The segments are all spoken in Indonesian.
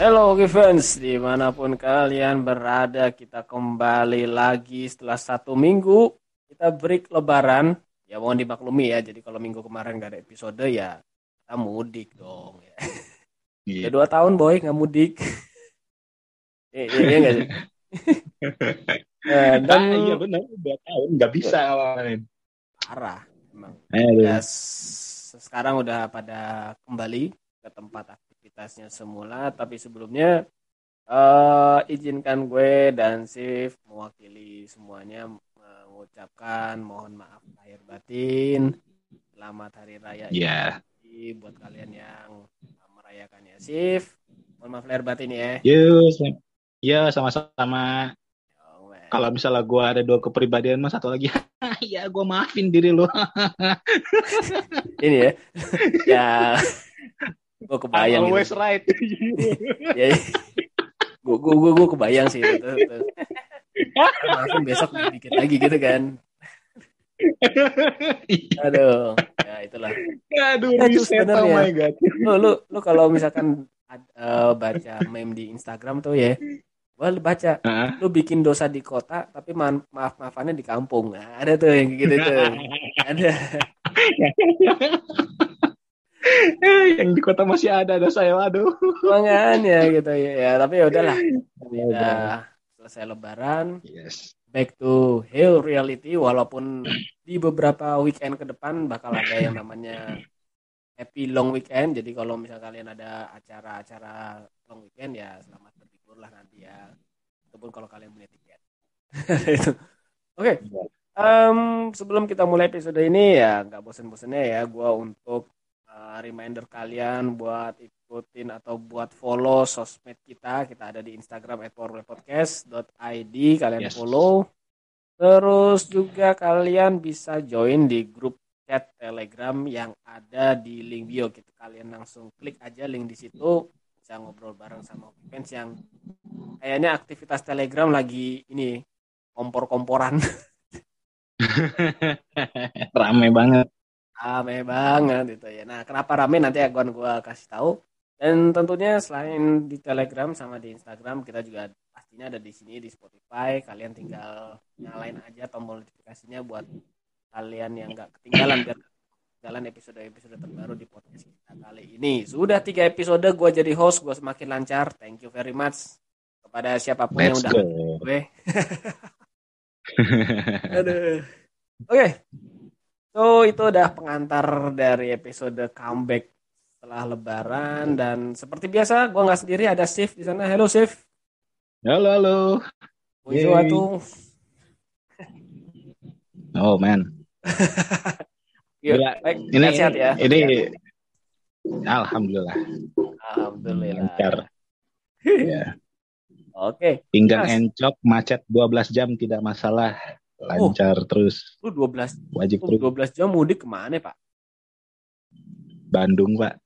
Hello fans, di mana pun kalian berada, kita kembali lagi setelah satu minggu kita break lebaran. Ya mohon dimaklumi ya, jadi kalau minggu kemarin gak ada episode ya kita mudik dong. Ya. Iya. Udah dua tahun boy nggak mudik. Iya iya iya nggak sih? Eh, dan Ah, iya benar, dua tahun nggak bisa ngalamin. parah emang. Aduh. Ya, sekarang udah pada kembali ke tempat aktivitasnya semula, tapi sebelumnya eh izinkan gue dan Sif mewakili semuanya mengucapkan mohon maaf lahir batin. Selamat hari raya. Idul Fitri buat kalian yang merayakannya. Sif, mohon maaf lahir batin ya. Sam- ya sama-sama. Oh. Kalau misalnya gue ada dua kepribadian, mas satu lagi, ya gue maafin diri lo. Ini ya. ya. Gue kebayang I'm always gitu. right. ya gue gue gue gue kebayang sih itu, itu. maafin besok dikit lagi gitu kan aduh ya itulah Aduh, Ya, itu reset, oh sebenarnya. my god. lu lu lu kalau misalkan ad- eh, baca meme di Instagram tuh ya gua baca Hah? lu bikin dosa di kota tapi ma- maaf maafannya di kampung nah, ada tuh yang gitu tuh ada yang di kota masih ada, ada saya, aduh. makanya gitu ya, ya tapi ya udahlah. Udah. Selesai lebaran. Yes. back to real reality walaupun di beberapa weekend ke depan bakal ada yang namanya happy long weekend. Jadi kalau misal kalian ada acara-acara long weekend ya selamat berlibur lah nanti ya. Ataupun kalau kalian punya tiket. Itu. oke. Em, sebelum kita mulai episode ini ya nggak bosen-bosennya ya gua untuk eh, reminder kalian buat ikutin atau buat follow sosmed kita kita ada di Instagram @powerplaypodcast.id kalian Yes. follow terus juga kalian bisa join di grup chat Telegram yang ada di link bio gitu kalian langsung klik aja link di situ bisa ngobrol bareng sama fans yang kayaknya aktivitas Telegram lagi ini kompor-komporan Rame banget. Rame banget gitu ya. Nah, kenapa rame nanti akan gua kasih tahu. Dan tentunya selain di Telegram sama di Instagram kita juga pastinya ada di sini di Spotify. Kalian tinggal nyalain aja tombol notifikasinya buat kalian yang nggak ketinggalan biar ketinggalan episode-episode terbaru di podcast kita kali ini. Sudah tiga episode gua jadi host, gua semakin lancar. Thank you very much kepada siapa pun yang Let's udah gue. Aduh. Oke. So itu udah pengantar dari episode comeback setelah lebaran dan seperti biasa gua nggak sendiri ada Sif di sana. Halo Sif. Halo, halo. Suatu. Oh, man. Yuk, baik, Ini, sehat ya. ini, Alhamdulillah. Alhamdulillah. Lancar. Ya. Oke. Pinggang Mas. encok macet 12 jam tidak masalah. Lancar terus. Lu 12 Wajib lu terus. 12 jam mudik ke mana, Pak? Bandung, Pak.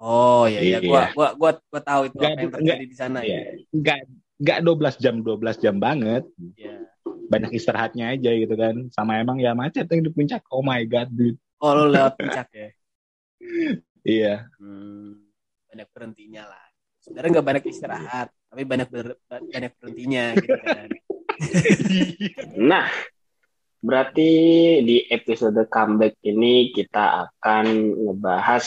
Oh iya iya Iya. gua gua gua gua tahu itu Nggak, apa yang terjadi di sana ya. Iya. Enggak enggak 12 jam, 12 jam banget. Iya. Banyak istirahatnya aja gitu kan. Sama emang ya macet yang di puncak. Oh my god, dude. Oh lu lewat puncak ya. Iya. Hmm, banyak berhentinya lah. Sebenarnya nggak banyak istirahat, tapi banyak ber- banyak berhentinya gitu kan. Nah, berarti di episode comeback ini kita akan ngebahas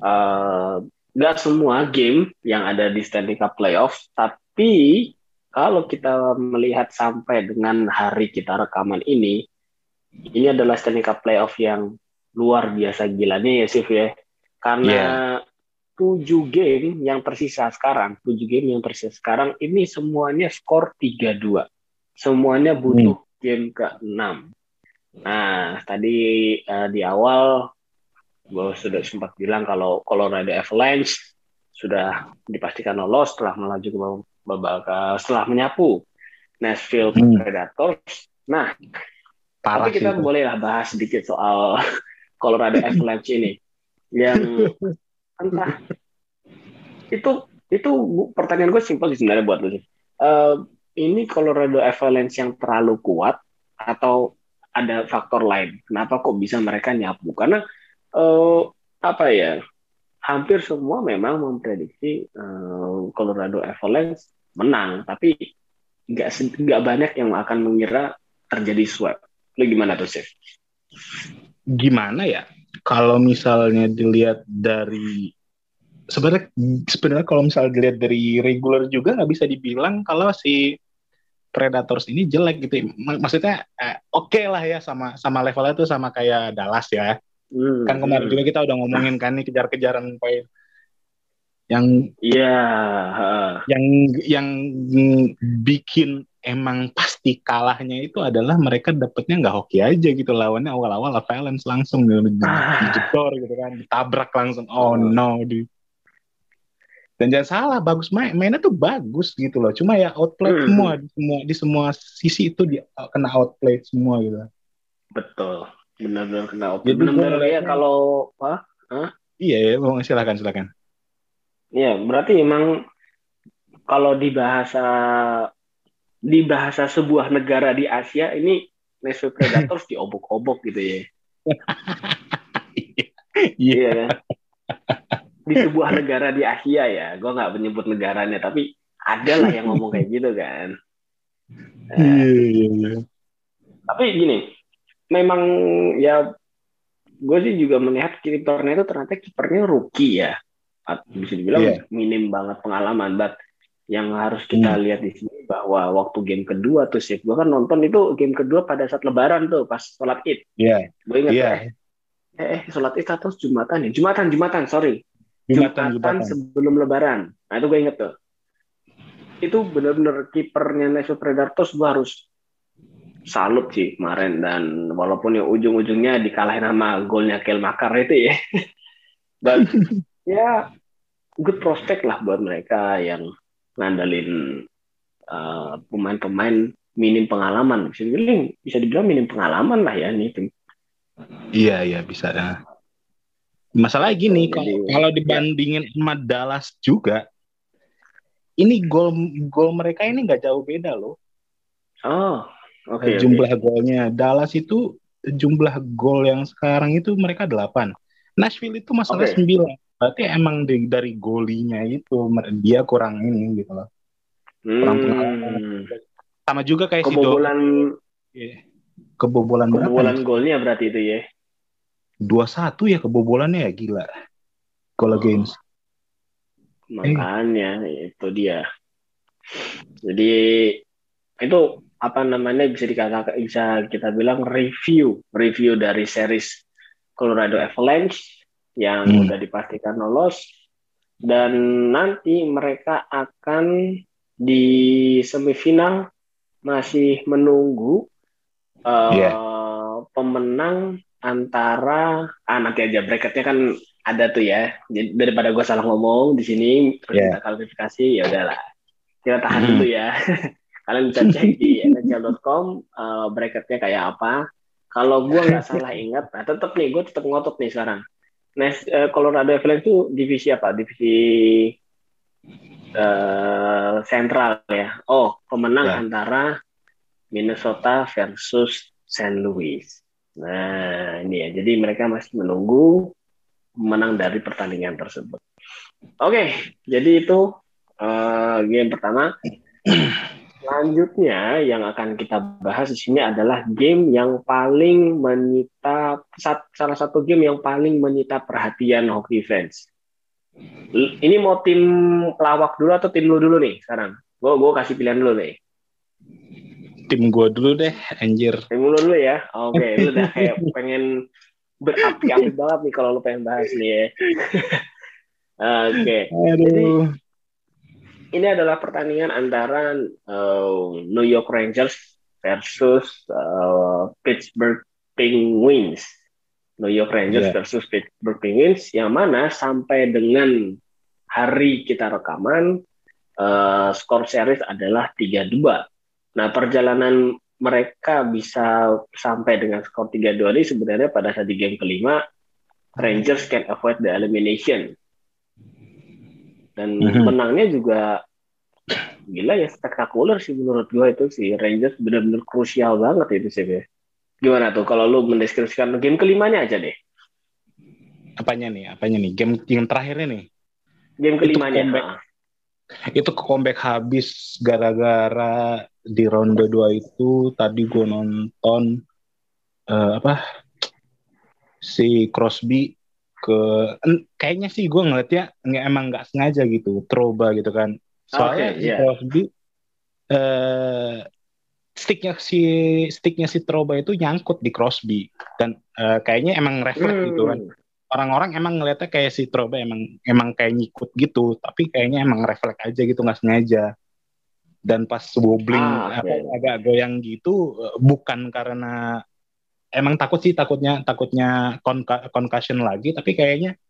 eh, nggak semua game yang ada di Stanley Cup Playoff, tapi kalau kita melihat sampai dengan hari kita rekaman ini, ini adalah Stanley Cup Playoff yang luar biasa gilanya ya Sif ya. Karena tujuh game yang tersisa sekarang, tujuh game yang tersisa sekarang ini semuanya skor 3-2 semuanya butuh game ke-6. Nah, tadi eh, di awal gue sudah sempat bilang kalau Colorado Avalanche sudah dipastikan lolos setelah melaju ke babak eh, setelah menyapu Nashville Hmm. Predators. Nah, Parah tapi kita itu. bolehlah bahas sedikit soal Colorado Avalanche ini yang entah itu itu pertanyaan gue simpel sih sebenarnya buat lu sih. Eh, ini Colorado Avalanche yang terlalu kuat atau ada faktor lain? Kenapa kok bisa mereka nyapu? Karena eh, apa ya? hampir semua memang memprediksi uh, Colorado Avalanche menang, tapi nggak nggak banyak yang akan mengira terjadi sweep. Lu gimana tuh, sih? Gimana ya? Kalau misalnya dilihat dari sebenarnya sebenarnya kalau misalnya dilihat dari regular juga nggak bisa dibilang kalau si Predators ini jelek gitu. Maksudnya eh, oke okay lah ya sama sama levelnya tuh sama kayak Dallas ya. Hmm, kan kemarin hmm. juga kita udah ngomongin kan nih kejar-kejaran poin yang iya yeah. yang yang bikin emang pasti kalahnya itu adalah mereka dapetnya nggak hoki aja gitu lawannya awal-awal Valence langsung gitu, ah. gitu kan ditabrak langsung oh no di dan jangan salah bagus main mainnya tuh bagus gitu loh. Cuma ya outplay hmm. semua di semua di semua sisi itu dia kena outplay semua gitu. Betul. Benar-benar kena outplay. Benar-benar ya kalau apa huh? iya ya silakan silakan iya berarti emang kalau di bahasa di bahasa sebuah negara di Asia ini Nashville Predators diobok-obok gitu ya. Iya. Yeah. yeah di sebuah negara di Asia ya gue nggak menyebut negaranya tapi ada lah yang ngomong kayak gitu kan uh, tapi gini memang ya gue sih juga melihat kipernya itu ternyata kipernya rookie ya bisa dibilang yeah. minim banget pengalaman but yang harus kita hmm. lihat di sini bahwa waktu game kedua tuh sih gue kan nonton itu game kedua pada saat lebaran tuh pas sholat id yeah. gue ingat yeah. eh, eh sholat id atau jumatan ya jumatan jumatan sorry Jumatan, Jumatan sebelum Lebaran. Nah itu gue inget tuh. Itu bener-bener kipernya Nashville Predators gue harus salut sih kemarin dan walaupun ya ujung-ujungnya dikalahin sama golnya Kel Makar itu ya. Dan ya good prospect lah buat mereka yang ngandalin uh, pemain-pemain minim pengalaman. Bisa dibilang, bisa dibilang minim pengalaman lah ya ini tim. Iya iya bisa ya Masalah gini, kalau, kalau dibandingin ya. sama Dallas juga, ini gol gol mereka ini nggak jauh beda loh. Oh, oke. Okay, jumlah okay. golnya Dallas itu jumlah gol yang sekarang itu mereka delapan. Nashville itu masalah okay. 9. Berarti emang di, dari golinya itu dia kurang ini gitu loh. Kurang hmm. pengalaman. Sama juga kayak kebobolan si Kebobolan Kebobolan golnya berarti itu ya dua satu ya kebobolannya ya gila. Kalau oh. games. Makanya eh. itu dia. Jadi itu apa namanya bisa dikatakan bisa kita bilang review review dari series Colorado Avalanche yang hmm. udah dipastikan lolos dan nanti mereka akan di semifinal masih menunggu uh, yeah. pemenang antara ah nanti aja bracketnya kan ada tuh ya. Jadi daripada gue salah ngomong di sini terus yeah. kita klarifikasi ya udahlah. Kita tahan hmm. dulu ya. Kalian bisa cek di nhl.com uh, eh, bracketnya kayak apa. Kalau gue nggak salah ingat, nah tetap nih gue tetap ngotot nih sekarang. Nah, uh, Colorado Avalanche itu divisi apa? Divisi uh, sentral ya. Oh, pemenang yeah. antara Minnesota versus St. Louis. Nah, ini ya. Jadi mereka masih menunggu menang dari pertandingan tersebut. Oke, jadi itu uh, game pertama. Selanjutnya yang akan kita bahas di sini adalah game yang paling menyita salah satu game yang paling menyita perhatian hockey fans. Ini mau tim lawak dulu atau tim lu dulu nih sekarang? Gue gue kasih pilihan dulu nih tim gue dulu deh, anjir. Tim lu dulu ya? Oke, okay, lu udah kayak pengen berapi-api banget nih kalau lu pengen bahas nih ya. Oke. Okay. Jadi, ini adalah pertandingan antara uh, New York Rangers versus uh, Pittsburgh Penguins. New York Rangers yeah. versus Pittsburgh Penguins yang mana sampai dengan hari kita rekaman uh, skor series adalah 3-2 Nah, perjalanan mereka bisa sampai dengan skor 3-2 ini sebenarnya pada saat di game kelima Rangers can avoid the elimination. Dan mm-hmm. menangnya juga gila ya spektakuler sih menurut gue itu sih Rangers benar-benar krusial banget itu sih. Gimana tuh kalau lu mendeskripsikan game kelimanya aja deh. apanya nih? Apanya nih? Game yang terakhirnya nih. Game kelimanya. Itu comeback, itu comeback habis gara-gara di ronde 2 itu tadi gue nonton uh, apa si Crosby ke kayaknya sih gue ngeliatnya emang nggak sengaja gitu troba gitu kan soalnya okay, yeah. Crosby uh, sticknya si sticknya si troba itu nyangkut di Crosby dan uh, kayaknya emang refleks hmm. gitu kan hmm. Orang-orang emang ngeliatnya kayak si troba emang emang kayak nyikut gitu tapi kayaknya emang refleks aja gitu nggak sengaja. Dan pas wobbling ah, okay. agak goyang gitu bukan karena emang takut sih takutnya takutnya concussion lagi tapi kayaknya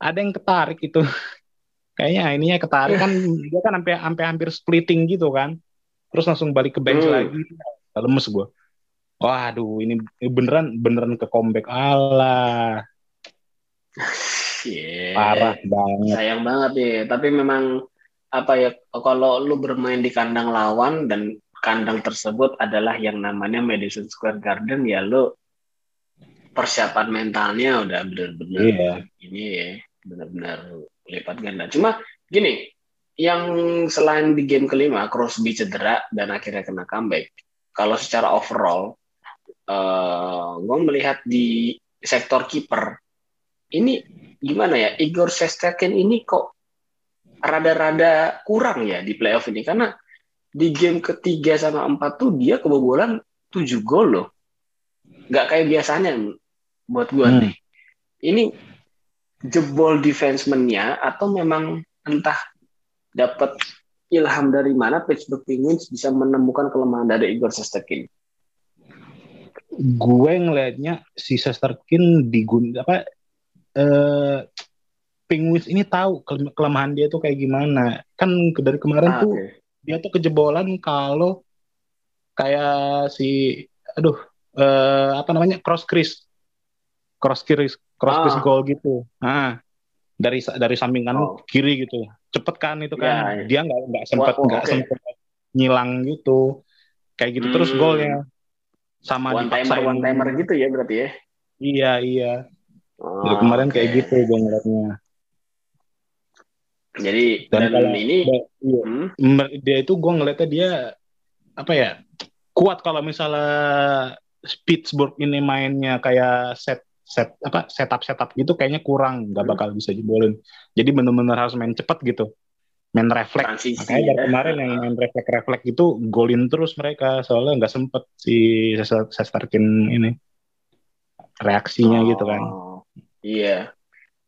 ada yang ketarik itu kayaknya ininya ketarik kan dia kan sampai sampai hampir splitting gitu kan. Terus langsung balik ke bench hmm. lagi. Lemes gue waduh ini beneran beneran ke comeback. Allah yeah. parah banget sayang banget nih tapi memang apa ya kalau lu bermain di kandang lawan dan kandang tersebut adalah yang namanya Madison Square Garden ya lo persiapan mentalnya udah benar-benar yeah. ini ya benar-benar lipat ganda. Cuma gini, yang selain di game kelima Crosby cedera dan akhirnya kena comeback. Kalau secara overall, uh, eh, gue melihat di sektor kiper ini gimana ya Igor Shesterkin ini kok rada-rada kurang ya di playoff ini karena di game ketiga sama empat tuh dia kebobolan tujuh gol loh. Nggak kayak biasanya buat gue hmm. nih. Ini jebol defenseman-nya atau memang entah dapat ilham dari mana Pittsburgh Penguins bisa menemukan kelemahan dari Igor Shesterkin? Gue ngelihatnya si Shesterkin digun apa eh, Penguins ini tahu kelemahan dia tuh kayak gimana. Kan dari kemarin ah, tuh okay dia tuh kejebolan kalau kayak si aduh uh, apa namanya cross crease cross crease cross ah. goal gitu nah dari dari samping kanan oh. kiri gitu cepet kan itu kan ya, ya. dia nggak nggak sempat nggak okay. sempat ngilang gitu kayak gitu hmm. terus golnya sama one timer one timer gitu ya berarti ya iya iya oh, Jadi kemarin okay. kayak gitu gue ngeliatnya jadi dan, dan ini iya, hmm? dia itu gue ngeliatnya dia apa ya kuat kalau misalnya Pittsburgh ini mainnya kayak set set apa setup setup gitu kayaknya kurang nggak hmm. bakal bisa jebolin jadi benar-benar harus main cepat gitu main refleks makanya dari ya. kemarin yang main refleks refleks itu golin terus mereka soalnya nggak sempet si Sesterkin ini reaksinya oh, gitu kan iya.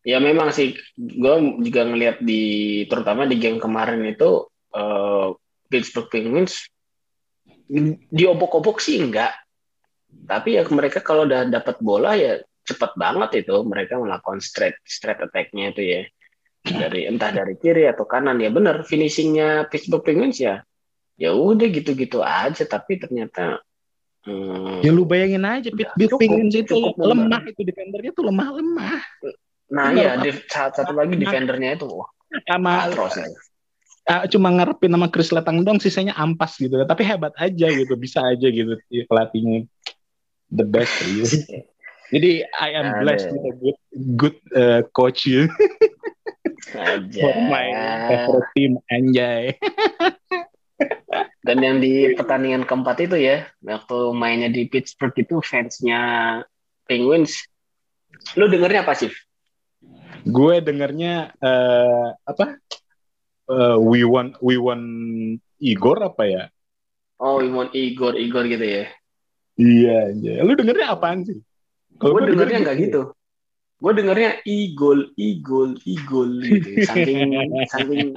Ya memang sih, gue juga ngelihat di terutama di game kemarin itu uh, Pittsburgh Penguins diobok-obok sih enggak, tapi ya mereka kalau udah dapat bola ya cepat banget itu. Mereka melakukan straight straight attack-nya itu ya. Dari entah dari kiri atau kanan. Ya benar finishingnya Pittsburgh Penguins ya ya udah gitu-gitu aja. Tapi ternyata hmm, ya lu bayangin aja Pittsburgh Penguins itu lemah itu defendernya tuh lemah-lemah Nah iya, saat satu lagi defendernya itu sama terus ya. Uh, cuma ngarepin nama Chris Letang dong, sisanya ampas gitu. Tapi hebat aja gitu, bisa aja gitu pelatihnya the best gitu. Jadi I am blessed with a good good uh, coach you. For my favorite team Anjay. Dan yang di pertandingan keempat itu ya, waktu mainnya di Pittsburgh itu fansnya Penguins, lu dengernya apa sih? gue dengernya uh, apa? Uh, we want we want Igor apa ya? Oh we want Igor Igor gitu ya? Iya iya. Lu dengernya apaan sih? Kalau gue dengernya nggak gitu, gitu. Gue dengernya Igol Igol Igol gitu. Saking saking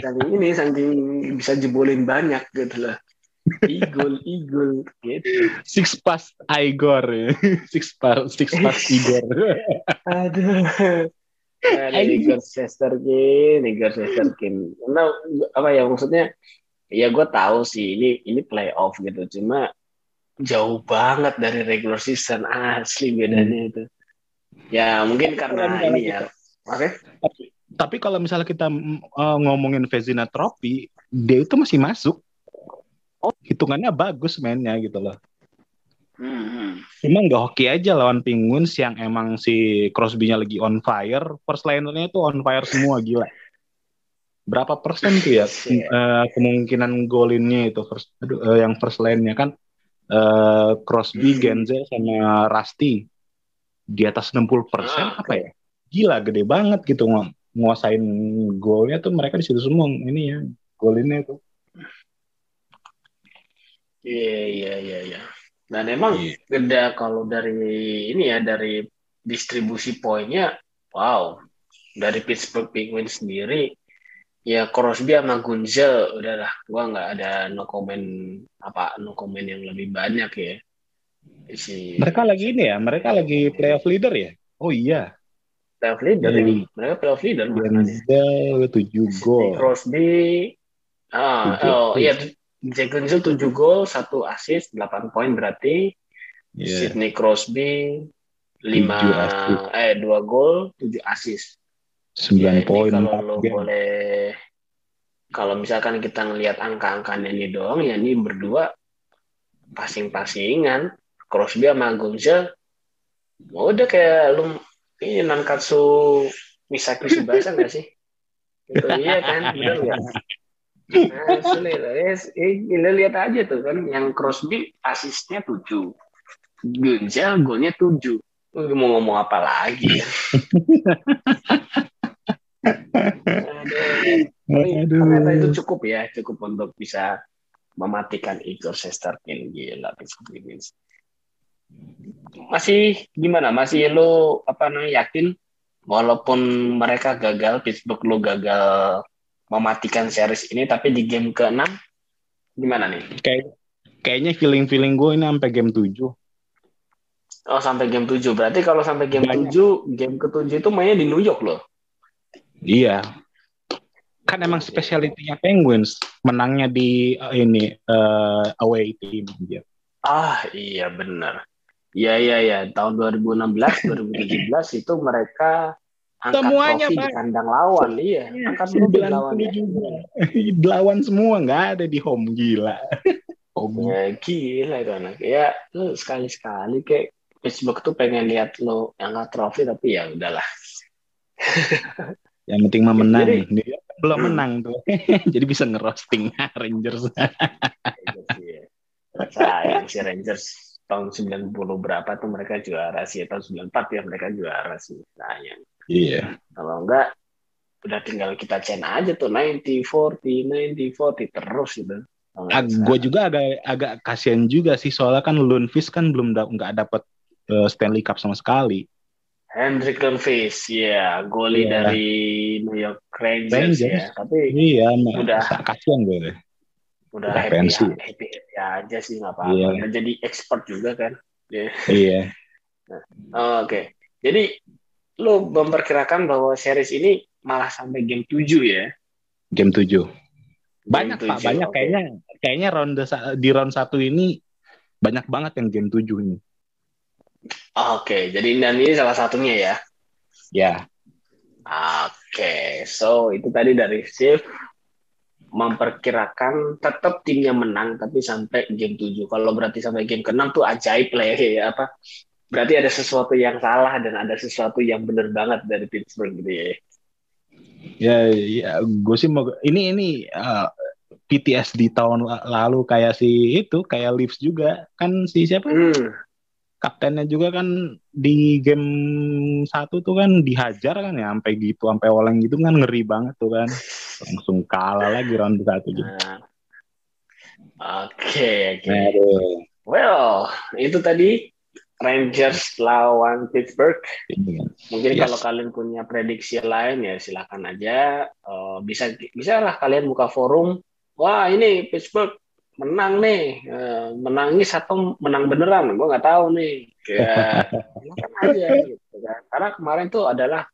saking ini saking bisa jebolin banyak gitu lah. Igol Igol gitu. Six pass Igor. Six pass six pass Igor. Aduh. Igor Shesterkin, Igor Shesterkin. Karena apa ya maksudnya? Ya gue tahu sih ini ini playoff gitu, cuma jauh banget dari regular season asli bedanya itu. Ya mungkin karena ini ya. Oke. Okay. Tapi, kalau misalnya kita uh, ngomongin Vezina Trophy, dia itu masih masuk. Oh, hitungannya bagus mainnya gitu loh. Hmm. Cuma nggak hoki aja lawan Penguins yang emang si Crosby-nya lagi on fire, first linernya itu on fire semua gila. Berapa persen tuh ya uh, kemungkinan golinnya itu first aduh, uh, yang first line-nya kan uh, Crosby, hmm. Genzel sama Rusty di atas 60 persen ah, apa ya? Gila gede banget gitu nguasain golnya tuh mereka di situ semua ini ya golinnya tuh. Iya iya iya iya. Dan emang yeah. beda kalau dari ini ya dari distribusi poinnya, wow. Dari Pittsburgh Penguins sendiri, ya Crosby sama Gunzel udahlah, gua nggak ada no comment apa no comment yang lebih banyak ya. Si, mereka lagi ini ya, mereka lagi playoff leader ya. Oh iya. Playoff leader ini, mereka playoff leader. Gunzel tujuh gol. Crosby, ah, oh iya Jack Gunzel 7 gol, 1 assist, 8 poin berarti. Yeah. Sidney Crosby 5 eh 2 gol, 7 assist. 9 ya, poin. Kalau lo boleh kalau misalkan kita ngelihat angka-angkanya ini doang ya ini berdua passing-passingan Crosby sama Gunzel udah kayak lu ini Nankatsu Misaki Subasa nggak sih? Itu iya kan, nggak? Asli loh. Eh, eh, lihat aja tuh kan yang Crosby asisnya tujuh, Gunzel golnya tujuh. Mau ngomong apa lagi ya? Aduh. Ternyata itu cukup ya, cukup untuk bisa mematikan Igor Shesterkin gila Pittsburgh Masih gimana? Masih lo apa namanya yakin walaupun mereka gagal Pittsburgh lo gagal mematikan series ini tapi di game ke-6 gimana nih? Kayak kayaknya feeling-feeling gue ini sampai game 7. Oh, sampai game 7. Berarti kalau sampai game Banyak. 7, game ke-7 itu mainnya di New York loh. Iya. Kan emang spesialitinya Penguins menangnya di uh, ini uh, away team dia. Ah, iya benar. Iya iya iya, tahun 2016 2017 itu mereka angkat semuanya trofi Pak. di kandang lawan iya, iya. Angkat trofi lawan ya. lawan semua nggak ada di home gila. Home ya, gila itu anak. Ya lu sekali sekali kayak Facebook tuh pengen lihat lo angkat trofi tapi ya udahlah. Yang penting mah menang. Jadi, dia belum hmm. menang tuh. Jadi bisa ngerosting Rangers. Iya. sayang si Rangers tahun 90 berapa tuh mereka juara sih tahun 94 ya mereka juara sih sayang Iya. Kalau enggak udah tinggal kita chain aja tuh 90 40 90 40 terus gitu. Ag gue juga agak agak kasihan juga sih soalnya kan Lundqvist kan belum da nggak dapat uh, Stanley Cup sama sekali. Hendrik Lundqvist, ya, goli yeah. dari New York Rangers, Rangers. ya. Tapi iya, udah kasihan gue deh. Udah, udah happy, pensi. happy, happy aja sih nggak apa-apa. Yeah. Jadi expert juga kan. Yeah. Iya. nah, oh, Oke, okay. jadi lo memperkirakan bahwa series ini malah sampai game 7 ya? Game 7. Banyak game Pak, 7, banyak okay. kayaknya kayaknya ronde di round satu ini banyak banget yang game 7 ini. Oke, okay, jadi dan ini salah satunya ya. Ya. Oke, okay, so itu tadi dari Shift memperkirakan tetap timnya menang tapi sampai game 7. Kalau berarti sampai game ke-6 tuh ajaib lah ya, ya apa berarti ada sesuatu yang salah dan ada sesuatu yang benar banget dari Pittsburgh gitu ya. Ya, ya gue sih mau ini ini uh, PTS di tahun lalu kayak si itu kayak Leafs juga kan si siapa? Hmm. Kaptennya juga kan di game satu tuh kan dihajar kan ya sampai gitu sampai oleng gitu kan ngeri banget tuh kan langsung kalah lagi round satu gitu. Nah. Oke, okay, oke. Okay. Well, itu tadi Rangers lawan Pittsburgh. Iya. Mungkin yes. kalau kalian punya prediksi lain ya silakan aja. Uh, bisa bisa lah kalian buka forum. Wah ini Pittsburgh menang nih, uh, menangis atau menang beneran? Gue nggak tahu nih. Ya, aja gitu kan. Karena kemarin tuh adalah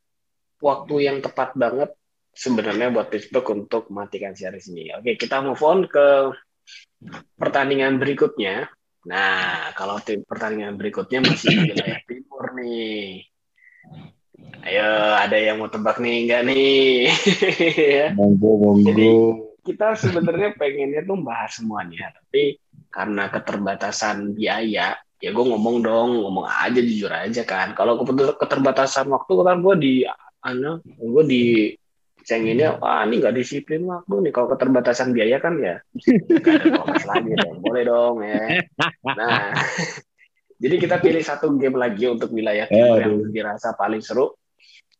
waktu yang tepat banget sebenarnya buat Pittsburgh untuk matikan series ini. Oke, kita move on ke pertandingan berikutnya. Nah, kalau tim pertandingan berikutnya masih di wilayah timur nih. Ayo, ada yang mau tebak nih enggak nih? ya. Monggo, monggo. Kita sebenarnya pengennya tuh bahas semuanya, tapi karena keterbatasan biaya, ya gue ngomong dong ngomong aja jujur aja kan. Kalau keterbatasan waktu kan gue di ano gue di cenginnya wah ini nggak disiplin waktu nih kalau keterbatasan biaya kan ya lagi dong boleh dong ya. Nah jadi kita pilih satu game lagi untuk wilayah timur yang dirasa paling seru.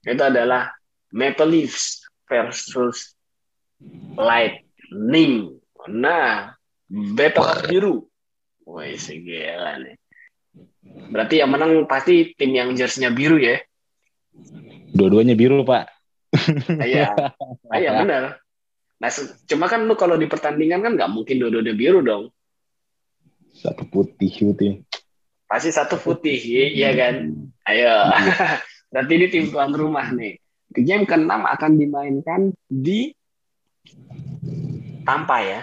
Itu adalah Maple Leafs versus Lightning nah Battle Biru Wah, segala nih. Berarti yang menang pasti tim yang jersey-nya biru ya? Dua-duanya biru, Pak. Iya, ah, iya benar. Nah, cuma kan lu kalau di pertandingan kan nggak mungkin dua-duanya biru dong. Satu putih putih. Pasti satu putih, iya kan? Ayo. Berarti ini tim tuan rumah nih. Game ke-6 akan dimainkan di Tampa ya.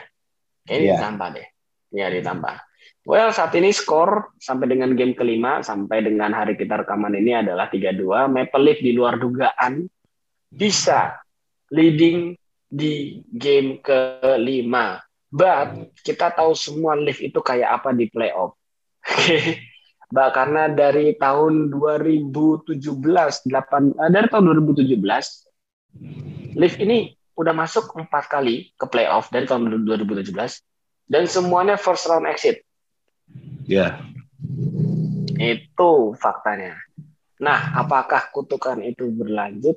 Kayaknya yeah. Tampa deh. Ya di Tampa. Well, saat ini skor sampai dengan game kelima, sampai dengan hari kita rekaman ini adalah 3-2. Maple Leaf di luar dugaan bisa leading di game kelima. But kita tahu semua Leaf itu kayak apa di playoff. Mbak, karena dari tahun 2017, 8, eh, dari tahun 2017, Leaf ini udah masuk empat kali ke playoff dari tahun 2017 dan semuanya first round exit Ya. Itu faktanya. Nah, apakah kutukan itu berlanjut?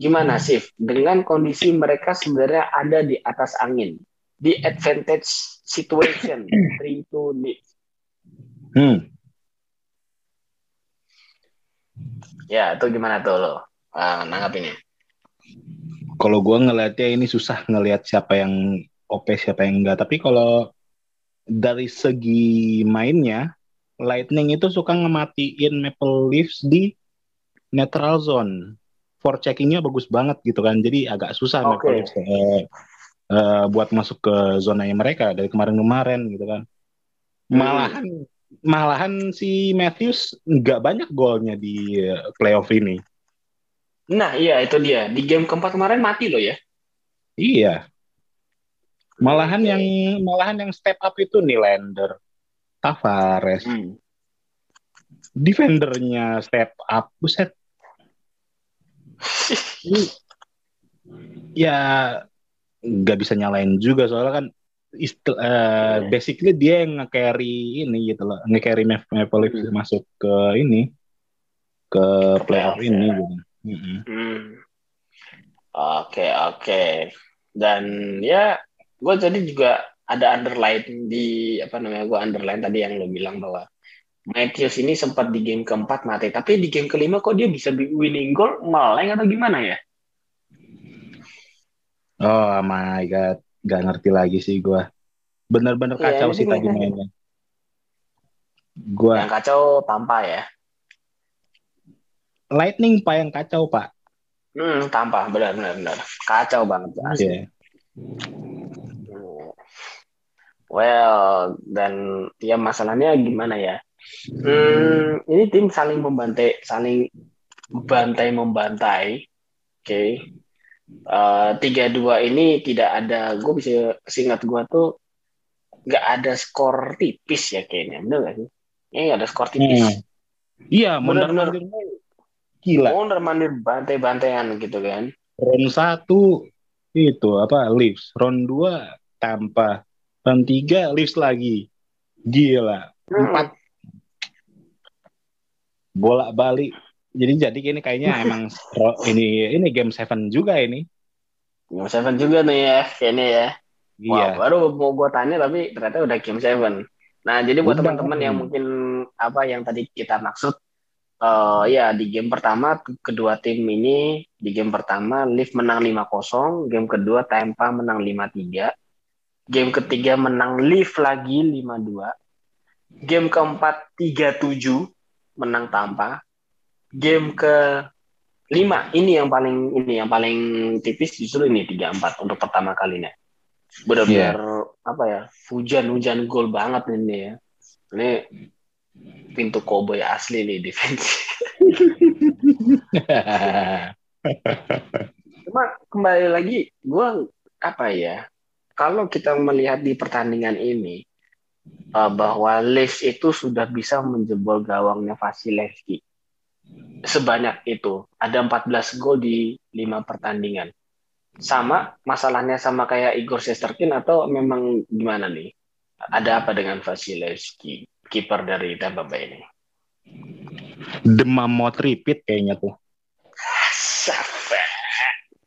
Gimana sih dengan kondisi mereka sebenarnya ada di atas angin, di advantage situation, three to lead. Hmm. Ya, itu gimana tuh lo uh, nanggapinnya? Kalau gue ngelihatnya ini susah ngelihat siapa yang OP siapa yang enggak. Tapi kalau dari segi mainnya Lightning itu suka ngematiin Maple Leafs di neutral zone. For checkingnya bagus banget gitu kan. Jadi agak susah okay. Maple Leafs uh, uh, buat masuk ke zonanya mereka dari kemarin-kemarin gitu kan. Hmm. Malahan malahan si Matthews nggak banyak golnya di uh, playoff ini. Nah iya itu dia di game keempat kemarin mati loh ya. Iya. Malahan yang malahan yang step up itu Nylander, Tavares. Hmm. Defendernya step up, buset. ya nggak bisa nyalain juga soalnya kan istil, uh, basically dia yang nge-carry ini gitu loh, nge-carry Maple Leafs hmm. masuk ke ini ke playoff ini ya. gitu. Mm -hmm. hmm. Oke oke. Dan ya gue jadi juga ada underline di apa namanya gue underline tadi yang lo bilang bahwa Matthews ini sempat di game keempat mati tapi di game kelima kok dia bisa winning goal meleng atau gimana ya? Oh my god. Gak ngerti lagi sih gue bener-bener iya, kacau yeah, sih tadi mainnya. Gua yang kacau tanpa ya Lightning pak yang kacau pak hmm tanpa benar benar benar kacau banget asli yeah. Well, dan ya masalahnya gimana ya? Hmm, ini tim saling membantai, saling bantai membantai. Oke. Okay. Uh, tiga dua ini tidak ada. Gue bisa singkat gue tuh nggak ada skor tipis ya kayaknya, bener gak sih? Ini ada skor tipis. Hmm. Iya, benar-benar gila. Mondar mandir bantai-bantaian gitu kan. Round satu itu apa Leafs, round dua tanpa dan tiga Leafs lagi. Gila. Empat. Bola balik. Jadi jadi ini kayaknya emang ini ini game seven juga ini. Game seven juga nih ya, kayaknya ya. Iya. Wah, baru mau gue tanya tapi ternyata udah game seven. Nah, jadi buat teman-teman yang mungkin apa yang tadi kita maksud uh, ya di game pertama kedua tim ini di game pertama Leaf menang 5-0, game kedua Tampa menang 5-3. Game ketiga menang Leaf lagi 5-2. Game keempat 3-7 menang Tampa. Game ke lima ini yang paling ini yang paling tipis justru ini 3-4 untuk pertama kalinya. Benar-benar yeah. apa ya? Hujan-hujan gol banget ini ya. Ini pintu cowboy asli nih defense. Cuma kembali lagi, gue apa ya? kalau kita melihat di pertandingan ini, uh, bahwa Leeds itu sudah bisa menjebol gawangnya Vasilevski sebanyak itu. Ada 14 gol di 5 pertandingan. Sama masalahnya sama kayak Igor Shesterkin atau memang gimana nih? Ada apa dengan Vasilevski, kiper dari Tampa Bay ini? Demam mau repeat kayaknya tuh.